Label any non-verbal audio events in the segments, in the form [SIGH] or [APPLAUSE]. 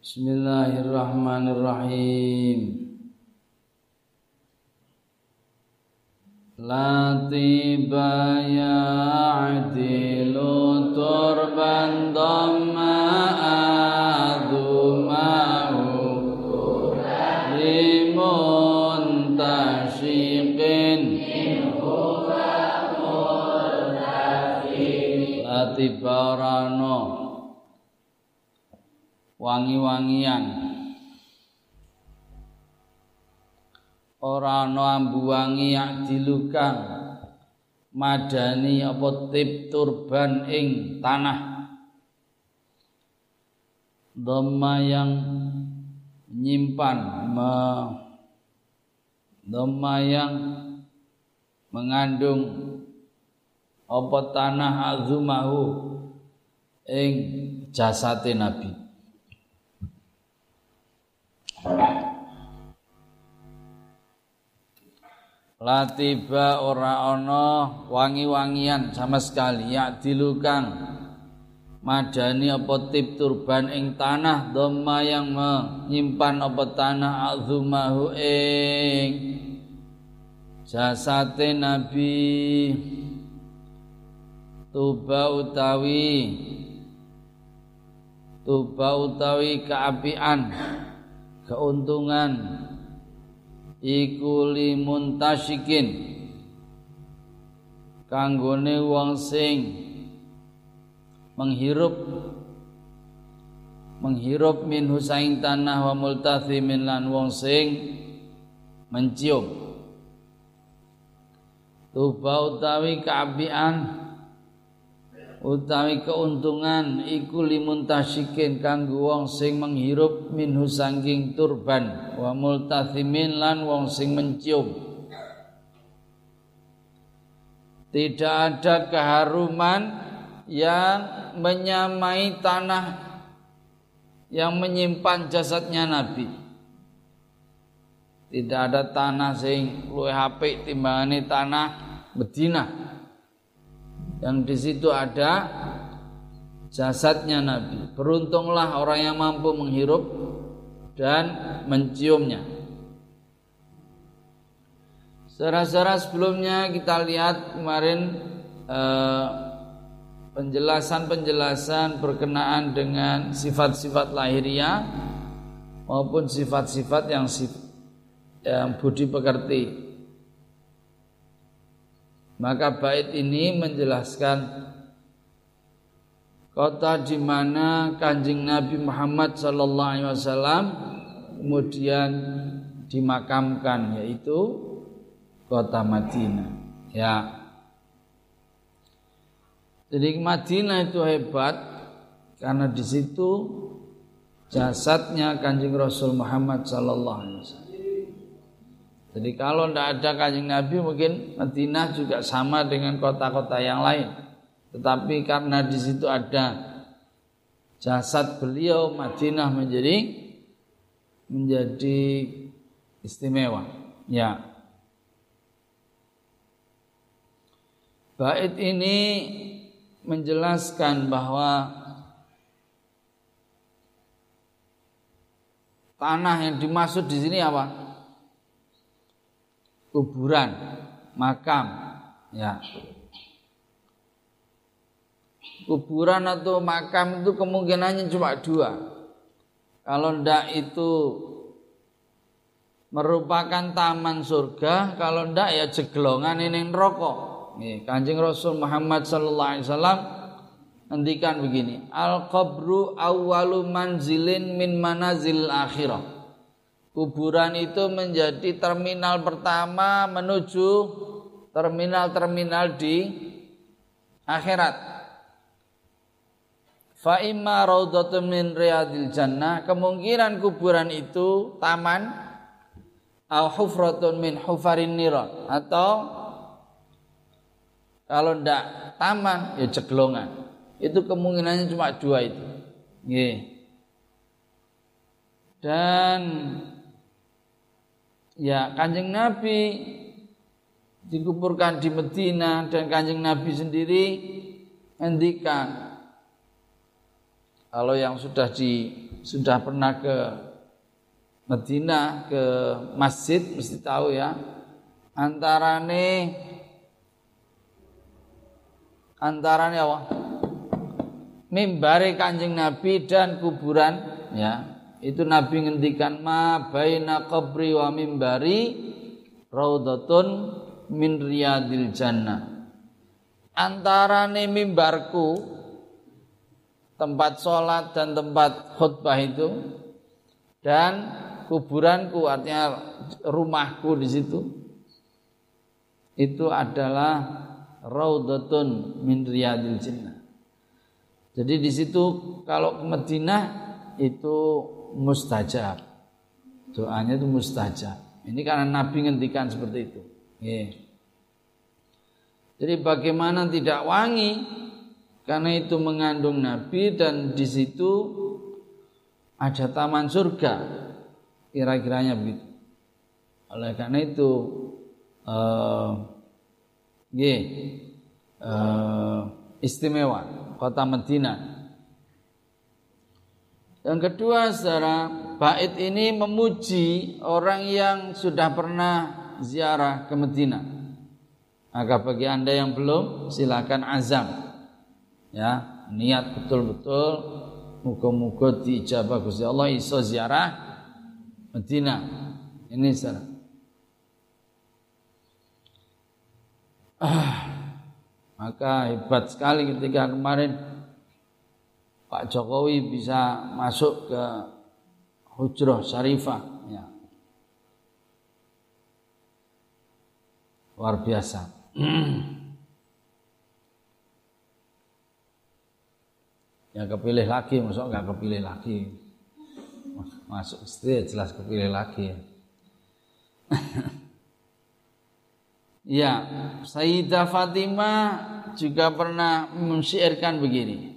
Bismillahirrahmanirrahim. Latiba ya'dilu turban dhamma wangi-wangian. Ora ana yang dilukang. Madani apa tip turban ing tanah. Dhamma yang nyimpan me, dhamma yang mengandung apa tanah azumahu ing jasate nabi Latiba ora ana wangi-wangian sama sekali ya dilukang madani apa tip turban ing tanah dhamma yang menyimpan apa tanah azumahu ing jasate nabi. Tuba utawi tuba utawi keapian keuntungan iku limuntasyikin kanggone wong sing menghirup menghirup min husaing tanah wa multathimin lan wong sing mencium. Tuba utawi keapian utawi keuntungan iku limun tasyikin kanggo wong sing menghirup minhu sangking turban wa multathimin lan wong sing mencium tidak ada keharuman yang menyamai tanah yang menyimpan jasadnya Nabi. Tidak ada tanah sing luwih apik timbangane tanah Madinah yang di situ ada jasadnya Nabi. Beruntunglah orang yang mampu menghirup dan menciumnya. Saudara-saudara sebelumnya kita lihat kemarin eh, penjelasan-penjelasan berkenaan dengan sifat-sifat lahiriah maupun sifat-sifat yang yang budi pekerti maka bait ini menjelaskan kota di mana Kanjeng Nabi Muhammad sallallahu alaihi wasallam kemudian dimakamkan yaitu kota Madinah. Ya. Jadi Madinah itu hebat karena di situ jasadnya Kanjeng Rasul Muhammad sallallahu alaihi wasallam. Jadi kalau tidak ada kanjeng Nabi mungkin Madinah juga sama dengan kota-kota yang lain. Tetapi karena di situ ada jasad beliau Madinah menjadi menjadi istimewa. Ya. Bait ini menjelaskan bahwa tanah yang dimaksud di sini apa? Kuburan, makam, ya. Kuburan atau makam itu kemungkinannya cuma dua. Kalau ndak itu merupakan taman surga, kalau ndak ya jeglongan ini rokok. Nih, Kanjeng Rasul Muhammad sallallahu alaihi wasallam ngendikan begini, al qabru awwalu manzilin min manazil akhirah kuburan itu menjadi terminal pertama menuju terminal-terminal di akhirat. Fa imma raudhatun min riyadil jannah, kemungkinan kuburan itu taman au hufratun min hufarin niran atau kalau ndak taman ya ceglongan. Itu kemungkinannya cuma dua itu. Nggih. Dan ya kanjeng Nabi dikuburkan di Medina dan kanjeng Nabi sendiri ngendikan kalau yang sudah di sudah pernah ke Medina ke masjid mesti tahu ya antarane antarane apa? Mimbari kanjeng Nabi dan kuburan ya itu Nabi ngendikan ma baina qabri wa mimbari raudhatun min riyadil jannah antarane mimbarku tempat sholat dan tempat khutbah itu dan kuburanku artinya rumahku di situ itu adalah raudhatun min riyadil jannah. Jadi di situ kalau ke Madinah itu mustajab. Doanya itu mustajab. Ini karena Nabi ngendikan seperti itu. Yeah. Jadi bagaimana tidak wangi karena itu mengandung Nabi dan di situ ada taman surga kira-kiranya begitu oleh karena itu uh, uh, istimewa kota Medina yang kedua secara bait ini memuji orang yang sudah pernah ziarah ke Medina maka bagi anda yang belum silakan azam ya niat betul-betul Muga-muga diijabah Gusti Allah iso ziarah Medina. Ini salah. Ah, maka hebat sekali ketika kemarin Pak Jokowi bisa masuk ke Hujroh Syarifah ya. Luar biasa. [CLEARS THROAT] ya kepilih lagi masuk nggak kepilih lagi masuk istri jelas kepilih lagi ya [LAUGHS] ya Sayyidah Fatimah juga pernah mensyairkan begini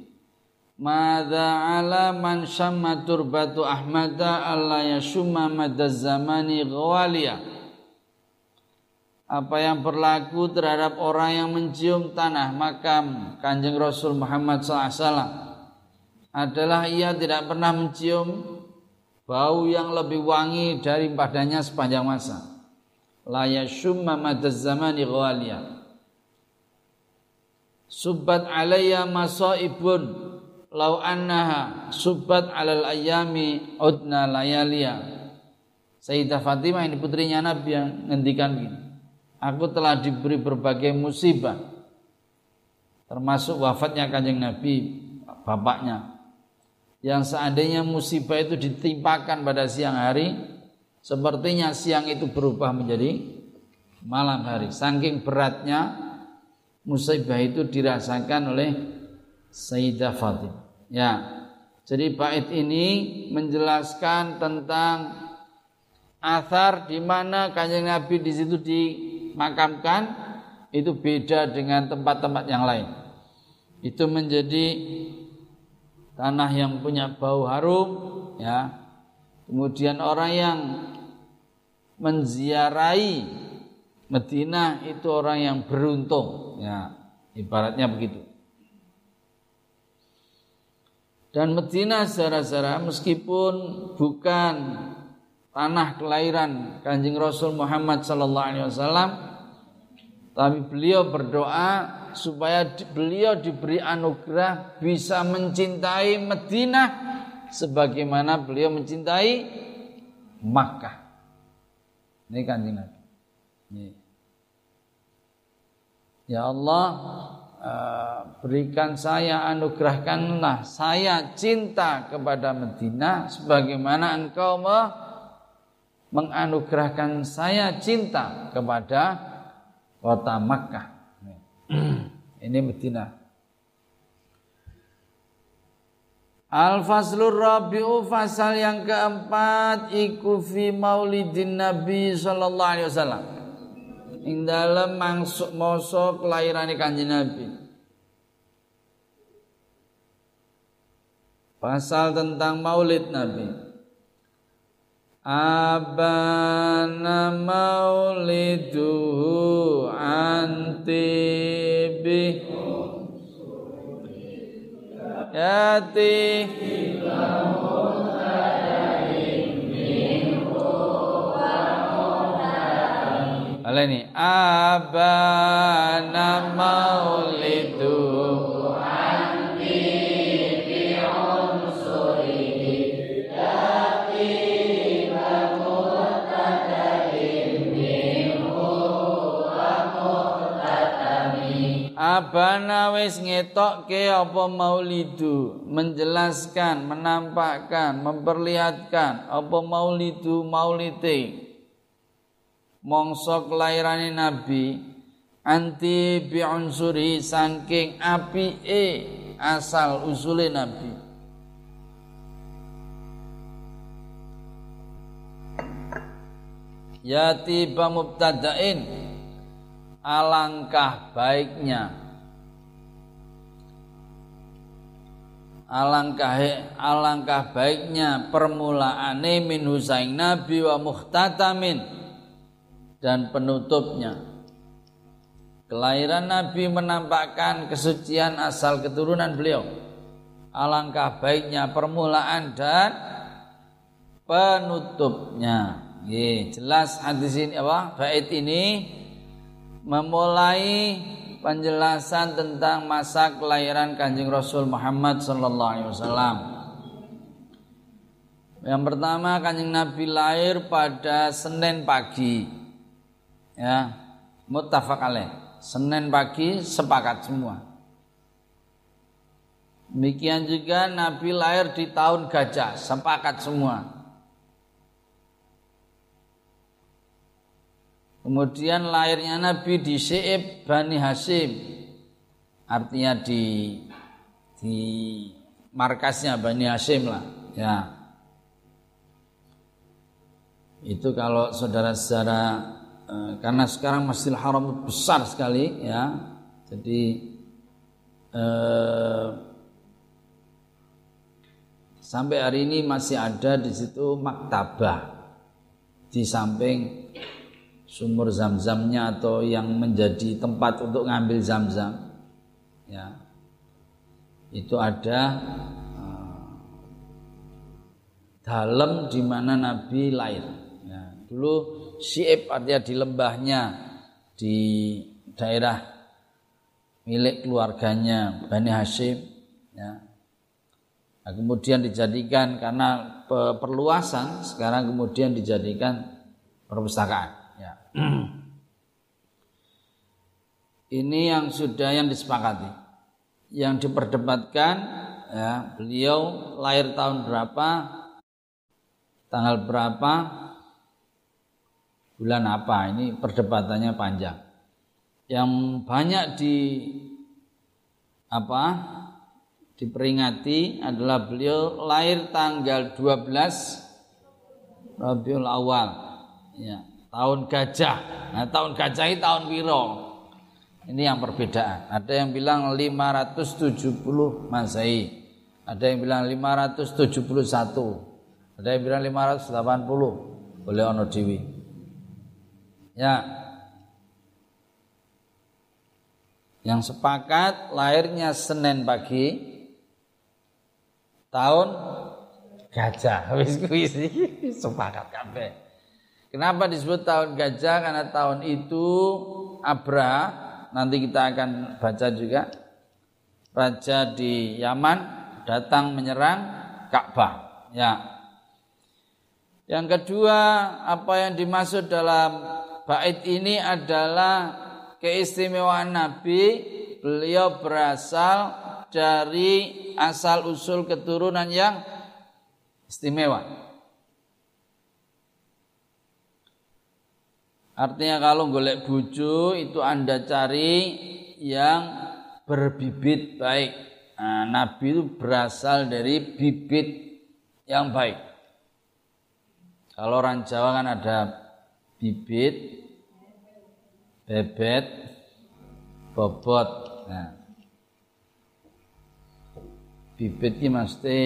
Mada ala man syamma turbatu Ahmada alla yashumma madaz zamani ghawaliya apa yang berlaku terhadap orang yang mencium tanah makam Kanjeng Rasul Muhammad SAW adalah ia tidak pernah mencium bau yang lebih wangi dari padanya sepanjang masa. La yashumma madaz zamani ghaliya. Subbat masaibun lau annaha subbat alal ayami udna layaliya. Sayyidah Fatimah ini putrinya Nabi yang ngendikan gini. Aku telah diberi berbagai musibah termasuk wafatnya kanjeng Nabi bapaknya yang seandainya musibah itu ditimpakan pada siang hari sepertinya siang itu berubah menjadi malam hari saking beratnya musibah itu dirasakan oleh Sayyidah Fatimah ya. Jadi bait ini menjelaskan tentang athar di mana kanjeng Nabi di situ dimakamkan itu beda dengan tempat-tempat yang lain. Itu menjadi tanah yang punya bau harum ya. Kemudian orang yang menziarahi Medina itu orang yang beruntung ya. Ibaratnya begitu dan Medina secara-secara meskipun bukan tanah kelahiran Kanjeng Rasul Muhammad sallallahu alaihi wasallam tapi beliau berdoa supaya beliau diberi anugerah bisa mencintai Madinah sebagaimana beliau mencintai Makkah. Ini kan Nabi. Ya Allah berikan saya anugerahkanlah saya cinta kepada Madinah sebagaimana engkau menganugerahkan saya cinta kepada kota Makkah. [CLEARS THROAT] Ini Medina. Al-Faslur Rabi'u fasal yang keempat iku fi maulidin Nabi sallallahu alaihi wasallam. Ing dalem mangsuk masa kelahiran Kanjeng Nabi. Pasal tentang maulid Nabi. Abana mauliduhu antibi Yati Baleni abana maulidu Abana wis ngetokke apa maulidu? Menjelaskan menampakkan memperlihatkan apa maulidu maulite mongso kelairane nabi anti biunsuri saking apike asal usule nabi. Yati mubtadain alangkah baiknya. Alangkah alangkah baiknya permulaane min husain nabi wa muhtatamin dan penutupnya. Kelahiran Nabi menampakkan kesucian asal keturunan beliau. Alangkah baiknya permulaan dan penutupnya. Ye, jelas hadis ini apa? Bait ini memulai penjelasan tentang masa kelahiran Kanjeng Rasul Muhammad sallallahu alaihi wasallam. Yang pertama Kanjeng Nabi lahir pada Senin pagi ya muttafaq alaih. Senin pagi sepakat semua. Demikian juga Nabi lahir di tahun gajah sepakat semua. Kemudian lahirnya Nabi di Syi'ib Bani Hasim artinya di di markasnya Bani Hasim lah ya. Itu kalau saudara-saudara Eh, karena sekarang Masjidil Haram besar sekali ya. Jadi eh, sampai hari ini masih ada di situ maktabah di samping sumur zam-zamnya atau yang menjadi tempat untuk ngambil zam-zam ya itu ada uh, dalam di mana Nabi lahir ya, dulu Syi'ib artinya di lembahnya di daerah milik keluarganya Bani Hashim ya. Nah, kemudian dijadikan karena perluasan sekarang kemudian dijadikan perpustakaan ya. [CLEARS THROAT] Ini yang sudah yang disepakati. Yang diperdebatkan ya, beliau lahir tahun berapa, tanggal berapa, bulan apa? Ini perdebatannya panjang. Yang banyak di apa diperingati adalah beliau lahir tanggal 12 Rabiul Awal. Ya tahun gajah. Nah tahun gajah ini tahun wiro. Ini yang perbedaan. Ada yang bilang 570 Masehi. Ada yang bilang 571 ada yang bilang 580 boleh ono dewi Ya. Yang sepakat lahirnya Senin pagi tahun gajah. [LAUGHS] Wis sepakat kabeh. Kenapa disebut tahun gajah? Karena tahun itu Abra nanti kita akan baca juga raja di Yaman datang menyerang Ka'bah. Ya. Yang kedua, apa yang dimaksud dalam bait ini adalah keistimewaan Nabi beliau berasal dari asal usul keturunan yang istimewa. Artinya kalau golek buju itu Anda cari yang berbibit baik. Nah, Nabi itu berasal dari bibit yang baik. Kalau orang Jawa kan ada bibit, bebet, bobot. Nah, bibit ini mesti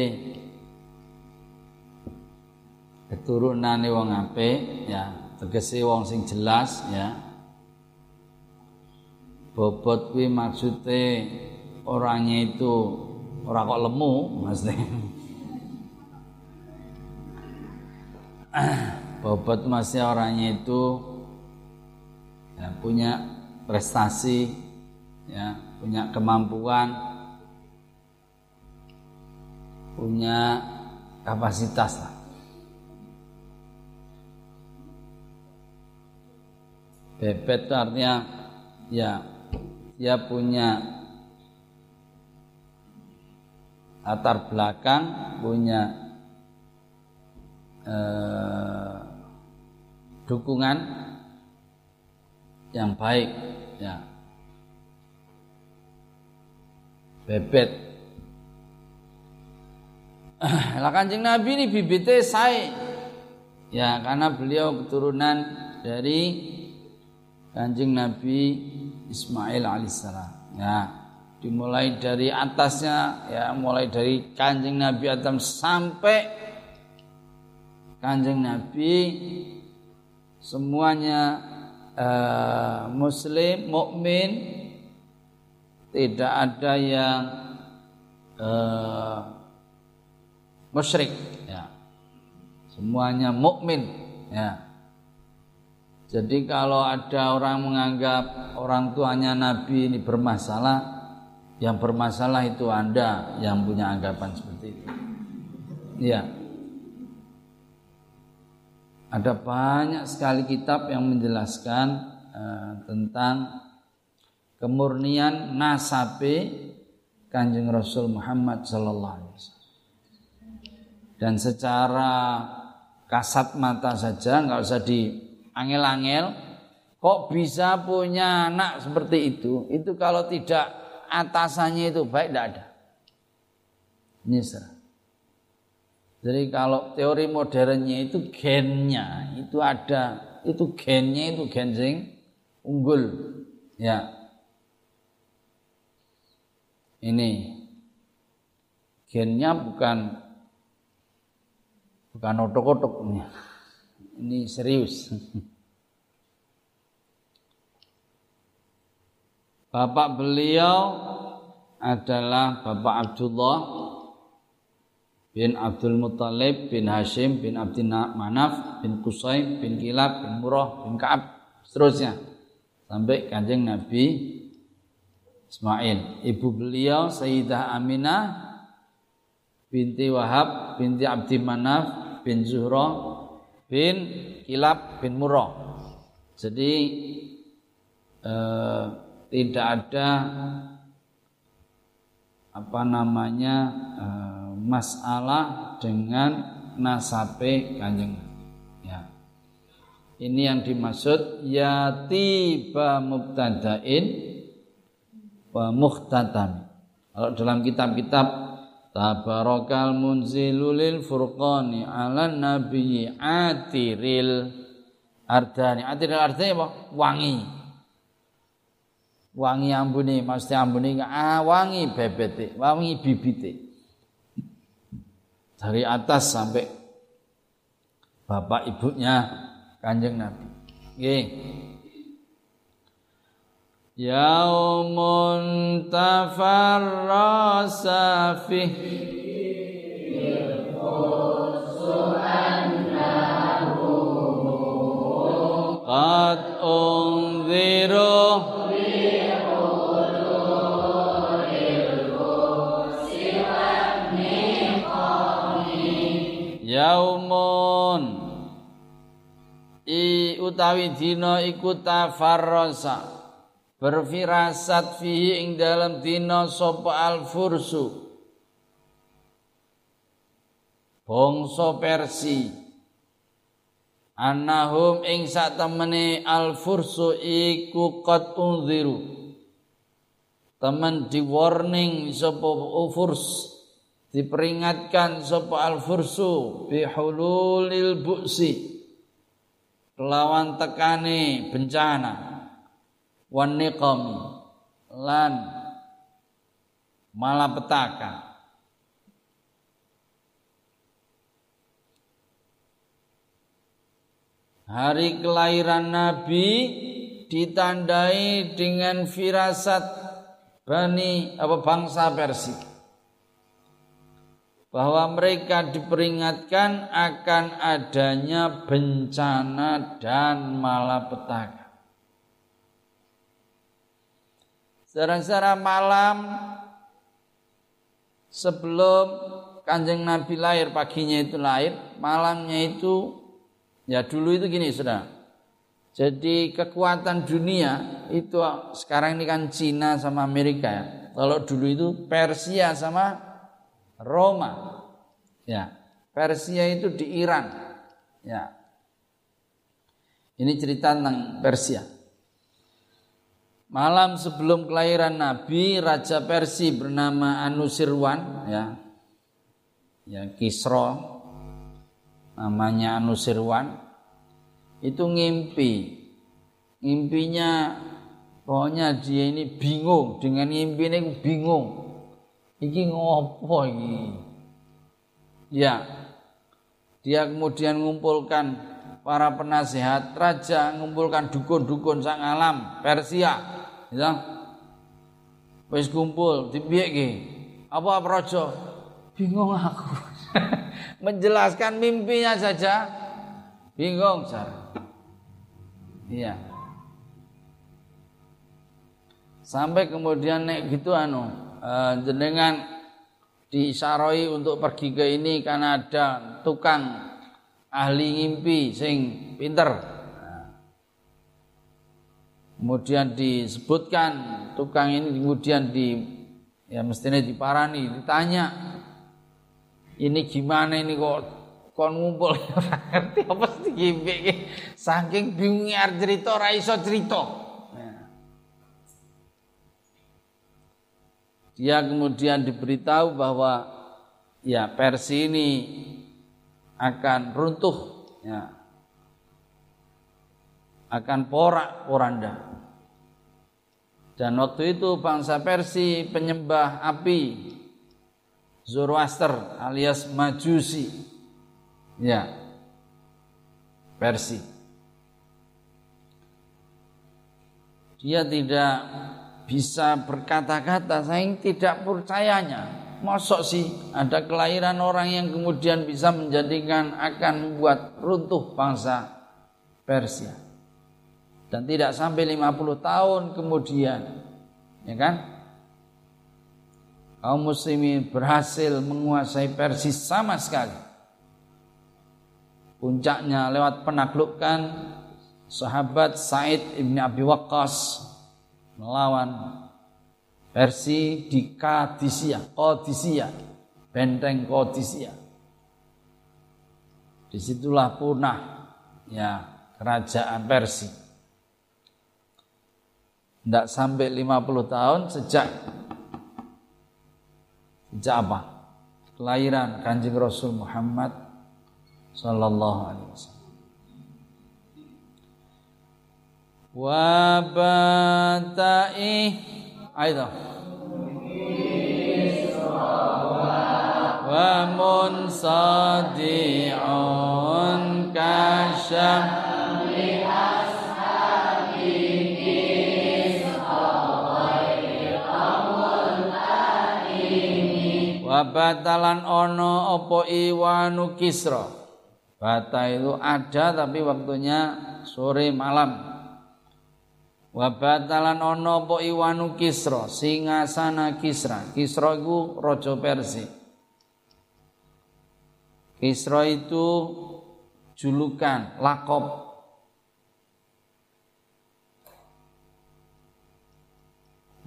keturunan wong ape ya, tegese wong sing jelas ya. Bobot kuwi maksudnya orangnya itu orang kok lemu maksudnya. [CLEARS THROAT] bobot masih orangnya itu ya, punya prestasi ya punya kemampuan punya kapasitas lah. Bebet itu artinya ya dia punya latar belakang punya eh, dukungan yang baik ya. Bebet. [CLEARS THROAT] Lah kanjeng Nabi ini bibitnya saya ya karena beliau keturunan dari kanjeng Nabi Ismail alaihissalam. Ya dimulai dari atasnya ya mulai dari kanjeng Nabi Adam sampai kanjeng Nabi semuanya uh, muslim mukmin tidak ada yang uh, musyrik ya semuanya mukmin ya jadi kalau ada orang menganggap orang tuanya Nabi ini bermasalah, yang bermasalah itu Anda yang punya anggapan seperti itu. Ya. Ada banyak sekali kitab yang menjelaskan uh, tentang kemurnian nasabe Kanjeng Rasul Muhammad sallallahu alaihi wasallam. Dan secara kasat mata saja nggak usah di angel-angel kok bisa punya anak seperti itu? Itu kalau tidak atasannya itu baik tidak ada. Nyesel jadi kalau teori modernnya itu gennya itu ada itu gennya itu gen sing unggul. Ya. Ini. Gennya bukan bukan otok-otok ini serius. Bapak beliau adalah Bapak Abdullah bin Abdul Muttalib bin Hashim bin Abdin Manaf bin Qusay bin Kilab bin Murrah bin Ka'ab seterusnya sampai kanjeng Nabi Ismail. Ibu beliau Sayyidah Aminah binti Wahab binti Abdi Manaf bin Zuhra bin Kilab bin Murrah. Jadi eh, tidak ada apa namanya eh, masalah dengan nasabe kanjeng ya. Ini yang dimaksud yatiba mubtadain wa. Kalau dalam kitab-kitab Tabarakal munzilulil furqani ala nabiyyi atiril ardani. Atiril ardani apa? Wangi. Wangi ambuni, mesti ambuni ah wangi bebete, wangi bibite. Dari atas sampai bapak ibunya Kanjeng Nabi. Nggih. Yaumun tafarrasa fih Qad unziru Yaumun I utawi dina iku tafarrasa berfirasat fihi ing dalam dina sapa al fursu bangsa Persi. Annahum ing sak temene al fursu iku qad unziru. Teman di warning sapa ufurs diperingatkan sapa al fursu bihululil buksi kelawan tekane bencana. Wan niqami lan malapetaka. Hari kelahiran Nabi ditandai dengan firasat Bani apa bangsa Persia bahwa mereka diperingatkan akan adanya bencana dan malapetaka. Secara malam sebelum kanjeng Nabi lahir, paginya itu lahir, malamnya itu ya dulu itu gini sudah. Jadi kekuatan dunia itu sekarang ini kan Cina sama Amerika ya. Kalau dulu itu Persia sama Roma. Ya. Persia itu di Iran. Ya. Ini cerita tentang Persia. Malam sebelum kelahiran Nabi, Raja Persia bernama Anusirwan, ya, ya Kisro, namanya Anusirwan, itu ngimpi. Ngimpinya, pokoknya dia ini bingung dengan ngimpi ini bingung. Iki ngopo ini? Ya, dia kemudian mengumpulkan para penasehat raja, mengumpulkan dukun-dukun sang alam Persia ya. Wis kumpul dipiyeke apa projo bingung aku. [LAUGHS] Menjelaskan mimpinya saja. Bingung sar iya. Sampai kemudian nek gitu anu jenengan diisaroi untuk pergi ke ini karena ada tukang ahli ngimpi sing pinter. Kemudian disebutkan tukang ini kemudian di ya mestinya diparani ditanya ini gimana ini kok kon ngumpul? [LAUGHS] Ngerti apa sih gimbe saking bingungnya cerita ora iso cerita dia kemudian diberitahu bahwa ya Persi ini akan runtuh ya akan porak poranda dan waktu itu bangsa Persia penyembah api Zoroaster alias Majusi. Ya. Persia. Dia tidak bisa berkata-kata, saya tidak percayanya. Mosok sih ada kelahiran orang yang kemudian bisa menjadikan akan membuat runtuh bangsa Persia. Dan tidak sampai 50 tahun kemudian ya kan? Kaum muslimin berhasil menguasai Persis sama sekali. Puncaknya lewat penaklukan sahabat Said ibn Abi Waqqas melawan Persi di Kadisia, Qadisiyah, benteng Qadisiyah. Di situlah punah ya kerajaan Persia tidak sampai 50 tahun sejak sejak apa? Kelahiran Kanjeng Rasul Muhammad sallallahu alaihi wasallam. Aida wa munsadi'un kasyam Wabatalan ono opo iwanu kisro. Bata itu ada tapi waktunya sore malam. Wabatalan ono opo iwanu kisro. Singasana kisra. Kisro itu rojo Persi. Kisro itu julukan, lakop.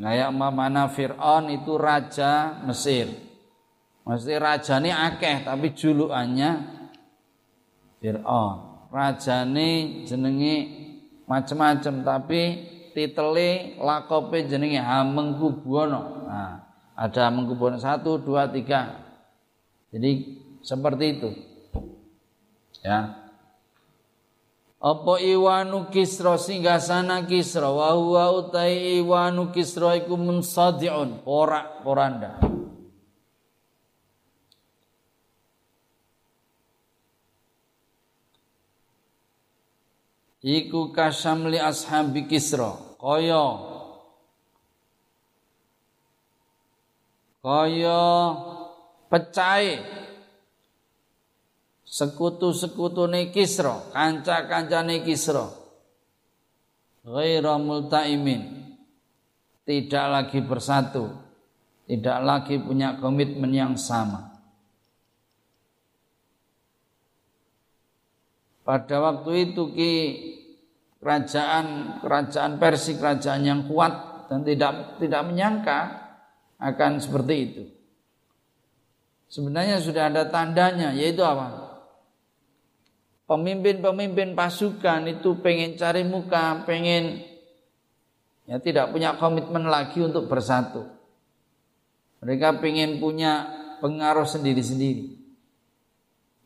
Kayak mana Fir'aun itu raja Mesir. Mesti rajane akeh tapi julukannya Fir'aun. Rajane jenenge macem-macem tapi titele lakope jenenge Hamengkubuwono. Nah, ada Hamengkubuwono satu, dua, tiga. Jadi seperti itu. Ya. Apa Iwanu Kisra sana Kisra wa huwa utai Iwanu Kisra iku munsadiun, porak poranda. Iku kasamli ashabi Kisra. Kaya. Kaya pecahe. Sekutu-sekutune Kisra kanca-kancane Kisra. Ghaira multaimin. Tidak lagi bersatu, tidak lagi punya komitmen yang sama. Pada waktu itu ki kerajaan kerajaan Persia kerajaan yang kuat dan tidak tidak menyangka akan seperti itu. Sebenarnya sudah ada tandanya yaitu apa? Pemimpin-pemimpin pasukan itu pengen cari muka, pengen ya tidak punya komitmen lagi untuk bersatu. Mereka pengen punya pengaruh sendiri-sendiri.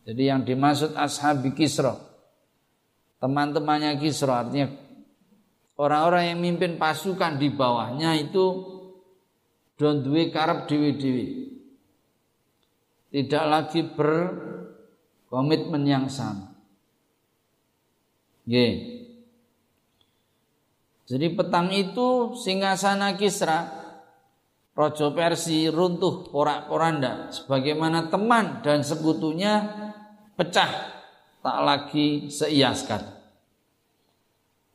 Jadi yang dimaksud ashabi Kisra, teman-temannya Kisra artinya orang-orang yang mimpin pasukan di bawahnya itu don duwe karep dewi-dewi. Tidak lagi berkomitmen yang sama. Yeah. Jadi petang itu singgasana Kisra Rojo Persi runtuh porak-poranda sebagaimana teman dan sekutunya pecah tak lagi seiaskan.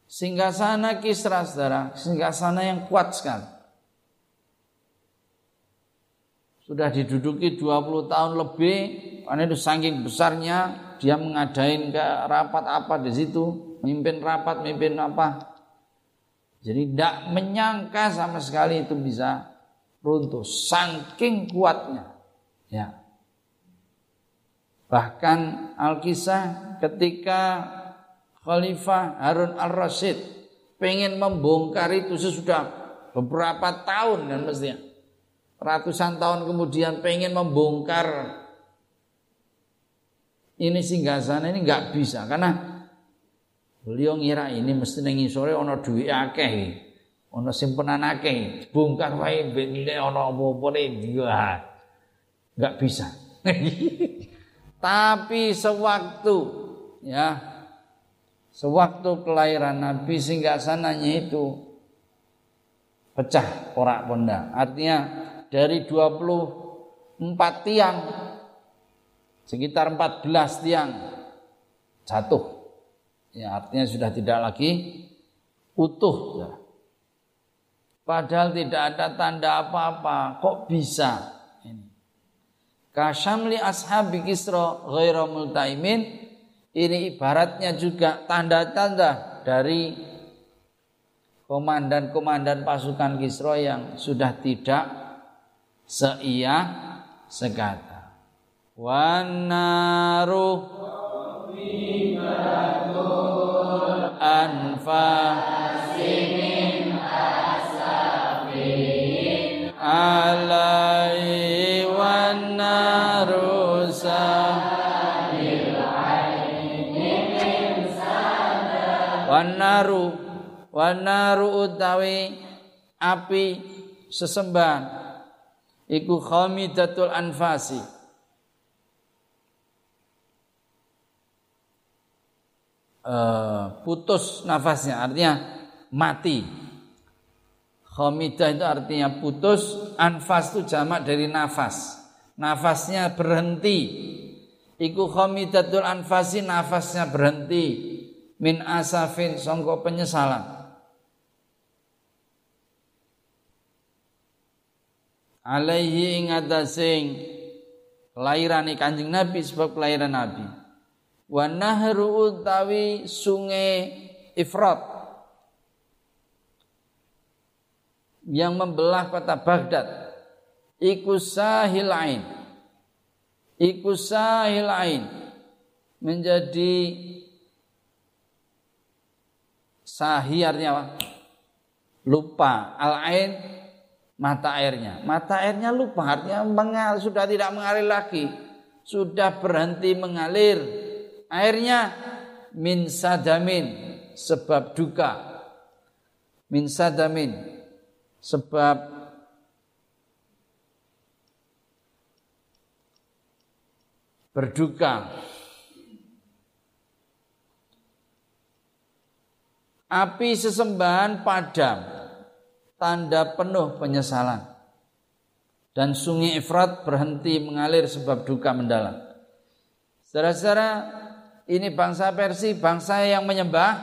Singgasana Kisra saudara, singgasana yang kuat sekali. Sudah diduduki 20 tahun lebih, karena itu saking besarnya dia mengadain ke rapat apa di situ, mimpin rapat, mimpin apa, jadi tidak menyangka sama sekali itu bisa runtuh. Saking kuatnya. Ya. Bahkan Al-Kisah ketika Khalifah Harun Al-Rasyid pengen membongkar itu sesudah beberapa tahun kan mestinya. Ratusan tahun kemudian pengen membongkar ini singgah sana ini nggak bisa karena Beliau ngira ini mesti nengi sore ono duit akeh. Ono simpenan akeh. Bongkar wae ben ono apa-apa dia. Enggak bisa. [LAUGHS] Tapi sewaktu ya sewaktu kelahiran Nabi singgah sananya itu pecah porak ponda. Artinya dari 24 tiang sekitar 14 tiang jatuh Ya, artinya sudah tidak lagi utuh. Ya. Padahal tidak ada tanda apa-apa. Kok bisa? Kasyamli ashabi kisro ghaira multaimin. Ini ibaratnya juga tanda-tanda dari komandan-komandan pasukan Kisro yang sudah tidak seia sekata. Wanaruh anfasimin asafin wanaru wanaru utawi api sesembahan. Iku khamidatul anfasi. Uh, putus nafasnya artinya mati. Khomidah itu artinya putus anfas itu jamak dari nafas. Nafasnya berhenti. Iku khomidatul anfasi nafasnya berhenti min asafin songko penyesalan. Alaihi ingatasing kelahiran kanjeng Nabi sebab kelahiran Nabi. Wa nahru utawi sungai Ifrat yang membelah kota Baghdad. Iku sahil iku sahil menjadi sahi artinya apa? lupa. Al ain mata airnya. Mata airnya lupa artinya mengal, sudah tidak mengalir lagi. Sudah berhenti mengalir. Airnya min sadamin sebab duka. Min sadamin sebab berduka api sesembahan padam tanda penuh penyesalan. Dan sungai Efrat berhenti mengalir sebab duka mendalam. Saudara-saudara ini bangsa Persia, bangsa yang menyembah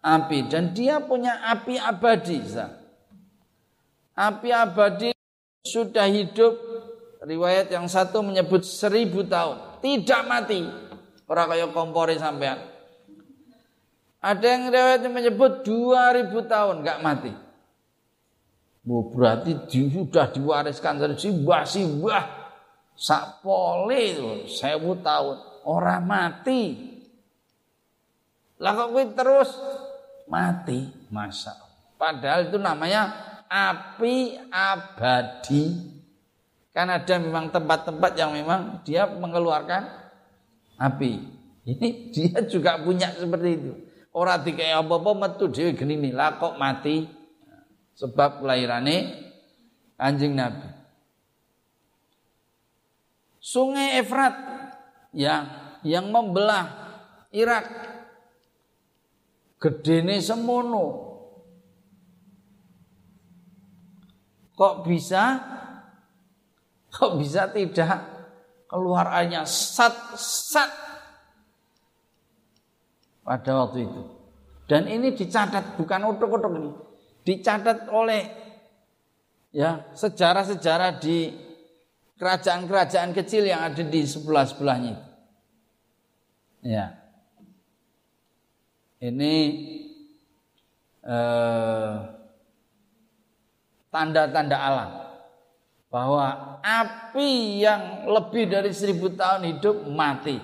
api. Dan dia punya api abadi. api abadi sudah hidup. Riwayat yang satu menyebut seribu tahun. Tidak mati. Orang kaya kompori sampean ada yang riwayat menyebut dua ribu tahun nggak mati. Bu, berarti sudah diwariskan dari simbah simbah. Sak pole itu sewu tahun. Orang mati. Lah kok terus? Mati. Masa? Padahal itu namanya api abadi. Kan ada memang tempat-tempat yang memang dia mengeluarkan api. Ini dia juga punya seperti itu orang kayak apa-apa metu gini nih lah kok mati sebab kelahirannya anjing Nabi. Sungai Efrat ya yang membelah Irak gedene semono. Kok bisa? Kok bisa tidak keluar airnya sat sat pada waktu itu. Dan ini dicatat bukan utuk-utuk ini dicatat oleh ya sejarah-sejarah di kerajaan-kerajaan kecil yang ada di sebelah-sebelahnya. Ya. Ini eh, tanda-tanda alam bahwa api yang lebih dari seribu tahun hidup mati.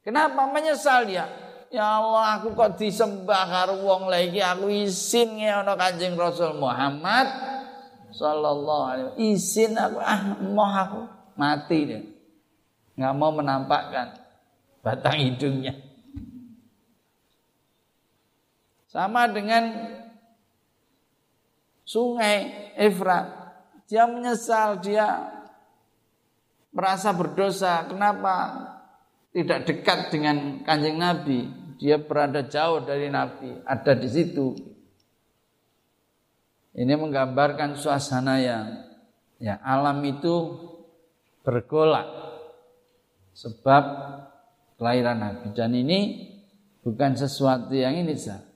Kenapa menyesal dia? Ya Allah aku kok disembah karo wong lagi aku izin ngono Kanjeng Rasul Muhammad sallallahu alaihi wasallam. Izin aku ah mau aku mati deh. Nggak mau menampakkan batang hidungnya. Sama dengan sungai Efrat. Dia menyesal, dia merasa berdosa. Kenapa tidak dekat dengan kanjeng Nabi? Dia berada jauh dari Nabi, ada di situ. Ini menggambarkan suasana yang ya alam itu bergolak sebab kelahiran Nabi dan ini bukan sesuatu yang ini sah.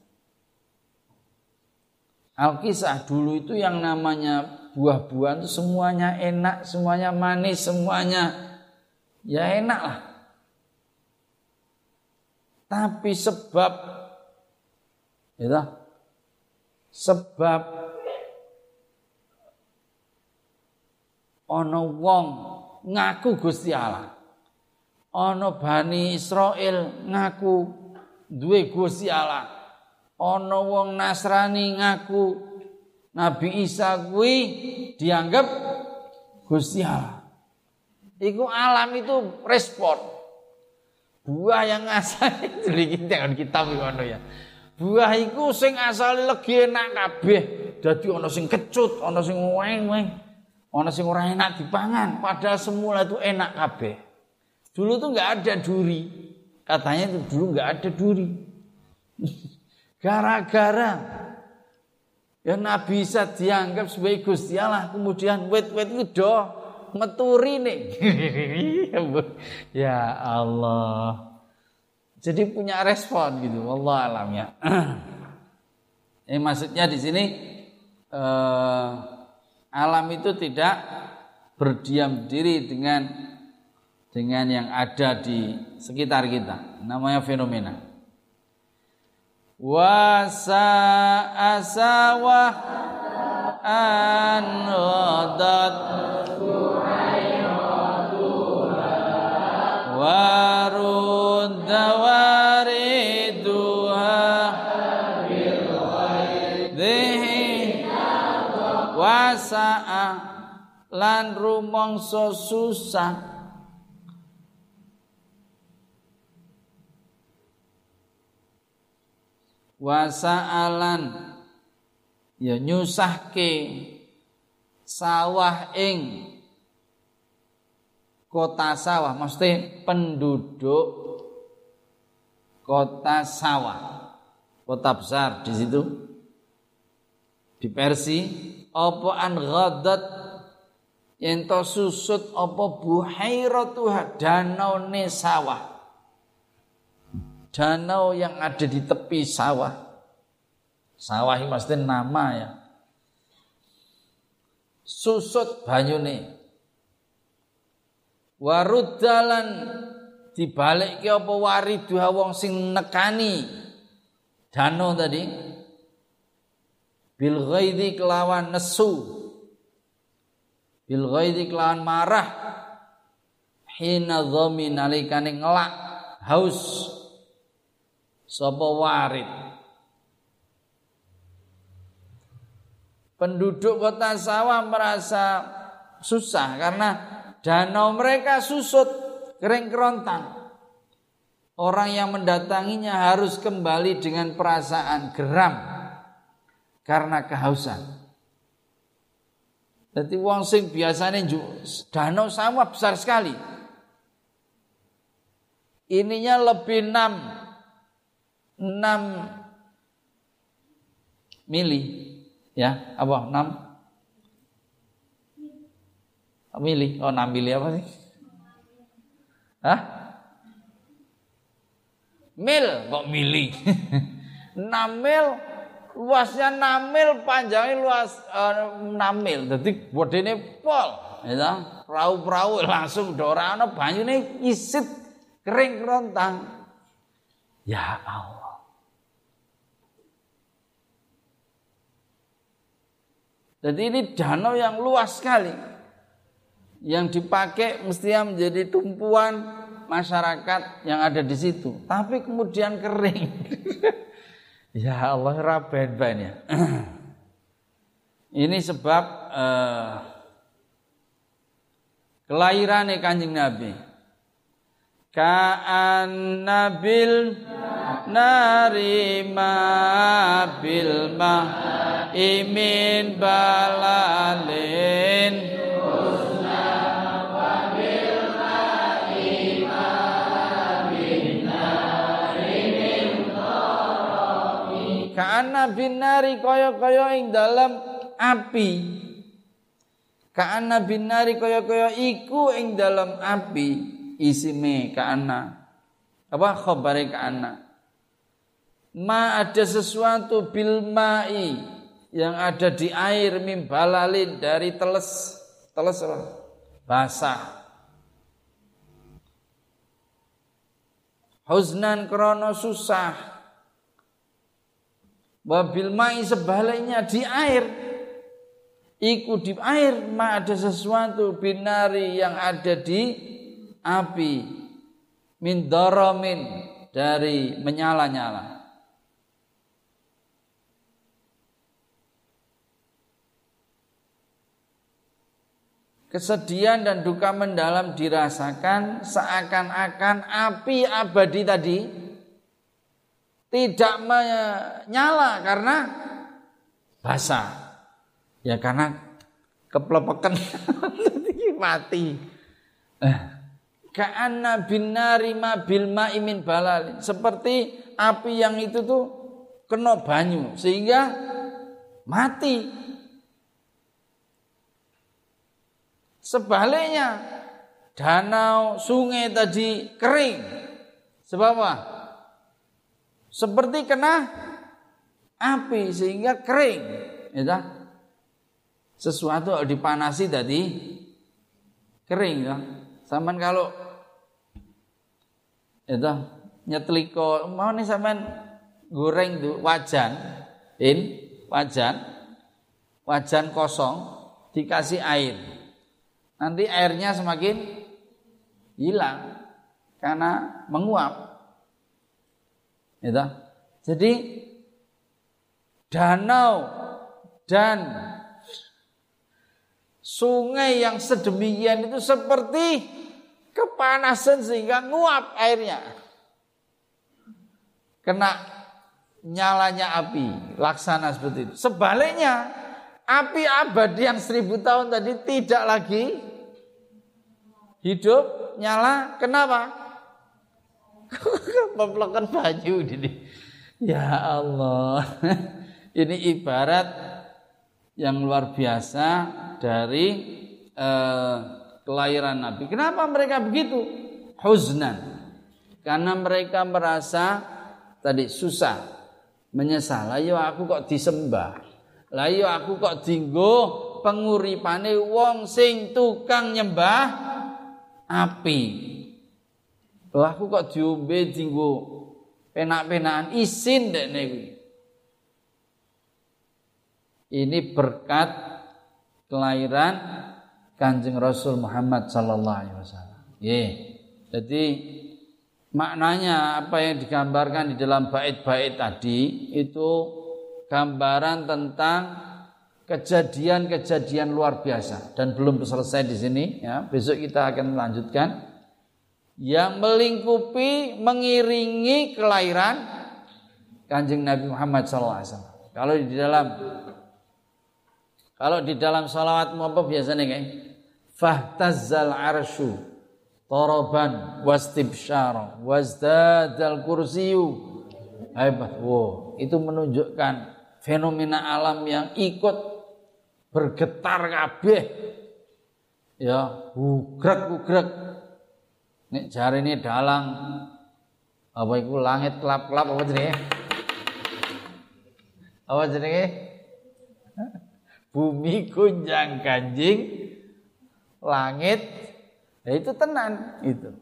Alkisah dulu itu yang namanya buah-buahan itu semuanya enak, semuanya manis, semuanya ya enak lah. Tapi sebab ya, sebab ana wong ngaku Gusti Allah. Ana Bani Israel ngaku duwe Gusti Allah. Ana wong Nasrani ngaku Nabi Isa kuwi dianggap Gusti Allah. Iku alam itu respon. Buah yang asal [LAUGHS] itu jangan kita ngono ya. Buah iku sing asale legi enak kabeh. Dadi ana sing kecut, ana sing weng-weng, ana sing ora enak dipangan. Padahal semula itu enak kabeh. Dulu tuh nggak ada duri. Katanya itu dulu nggak ada duri. [LAUGHS] Gara-gara ya Nabi dianggap sebagai Gusti Allah, kemudian wet-wet itu doh meturi nih. [LAUGHS] ya Allah. Jadi punya respon gitu, Allah alamnya. Ini [CLEARS THROAT] maksudnya di sini eh, alam itu tidak berdiam diri dengan dengan yang ada di sekitar kita. Namanya fenomena. Wasa asawah an warud wasa'a lan rumangsa susah. Wasa'alan ya nyusahke sawah ing kota sawah, mesti penduduk kota sawah. Kota besar di situ. Di Persi, apa an ghadat ento susut apa buhairatuha danau ne sawah. Danau yang ada di tepi sawah. Sawah ini maksudnya nama ya. susut banyune waruddalan dibalik ke apa waridu wong sing nekani dano tadi? Bil ghaidhi kelawan nesu. Bil ghaidhi kelawan marah. Hina dhami nalikane ngelak haus. Sapa warid? Penduduk kota sawah merasa susah karena danau mereka susut kering kerontang. Orang yang mendatanginya harus kembali dengan perasaan geram karena kehausan. Jadi wong sing biasanya danau sawah besar sekali. Ininya lebih 6 6 mili Ya, apa? 6 mili. Oh, 6 mili apa sih? Hah? Mil kok mili? 6 [LAUGHS] mil luasnya 6 mil, panjangnya luas uh, eh, 6 mil. Jadi bodene pol, ya. Perahu-perahu langsung dorana banyune isit kering kerontang. Ya Allah. Jadi ini danau yang luas sekali. Yang dipakai mestinya menjadi tumpuan masyarakat yang ada di situ. Tapi kemudian kering. [LAUGHS] ya Allah raben ya. [CLEARS THROAT] ini sebab uh, kelahiran kanjeng Nabi. Ka'an nabil narima bil imin balalin Ka'ana binari kaya-kaya ing dalam api. Ka'ana binari kaya-kaya iku ing dalam api. Isime ka'ana. Apa khabare ka'ana? Ma ada sesuatu bil ma'i yang ada di air mimbalalin dari teles teles basah huznan krono susah wabil mai sebaliknya di air. Iku di air ma ada sesuatu binari yang ada di api. Min doromin dari menyala-nyala. Kesedihan dan duka mendalam dirasakan seakan-akan api abadi tadi tidak menyala karena basah. Ya karena keplepekan [LAUGHS] mati. Eh, Ka'anna binari ma bil ma'imin balal. Seperti api yang itu tuh kena banyu sehingga mati Sebaliknya, danau, sungai tadi kering. Sebab apa? Seperti kena api sehingga kering. Ya Sesuatu dipanasi tadi kering ya. Saman kalau itu nyetliko mau nih saman goreng tuh wajan in wajan wajan kosong dikasih air nanti airnya semakin hilang karena menguap. Gitu. Jadi danau dan sungai yang sedemikian itu seperti kepanasan sehingga nguap airnya. Kena nyalanya api, laksana seperti itu. Sebaliknya, api abadi yang seribu tahun tadi tidak lagi hidup nyala kenapa [LAUGHS] mempelokkan baju ini. Ya Allah. [LAUGHS] Ini ibarat yang luar biasa dari eh, kelahiran Nabi. Kenapa mereka begitu? Huznan. Karena mereka merasa tadi susah. Menyesal. Ayo aku kok disembah? Lah iya aku kok dinggo penguripane wong sing tukang nyembah api. Lah aku kok diombe dinggo penak-penakan isin dekne kuwi. Ini berkat kelahiran Kanjeng Rasul Muhammad sallallahu alaihi wasallam. Yeah. Jadi maknanya apa yang digambarkan di dalam bait-bait tadi itu gambaran tentang kejadian-kejadian luar biasa dan belum selesai di sini ya. Besok kita akan melanjutkan yang melingkupi mengiringi kelahiran Kanjeng Nabi Muhammad SAW. Kalau di dalam kalau di dalam salawat apa biasanya kayak fahtazzal arsyu toroban wastibsyara wazdadal kursiyu. Hebat wow itu menunjukkan fenomena alam yang ikut bergetar kabeh. Ya ugrek ugrek nek jari ini dalang apa itu langit kelap kelap apa jenenge? Apa jenenge? Bumi kunjang kanjing langit ya itu tenan itu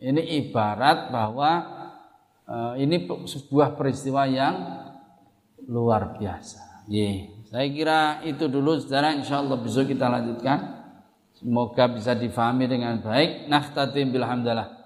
ini ibarat bahwa uh, ini sebuah peristiwa yang luar biasa. Yeah. saya kira itu dulu saudara insya Allah besok kita lanjutkan semoga bisa difahami dengan baik. Nakhtatim bilhamdalah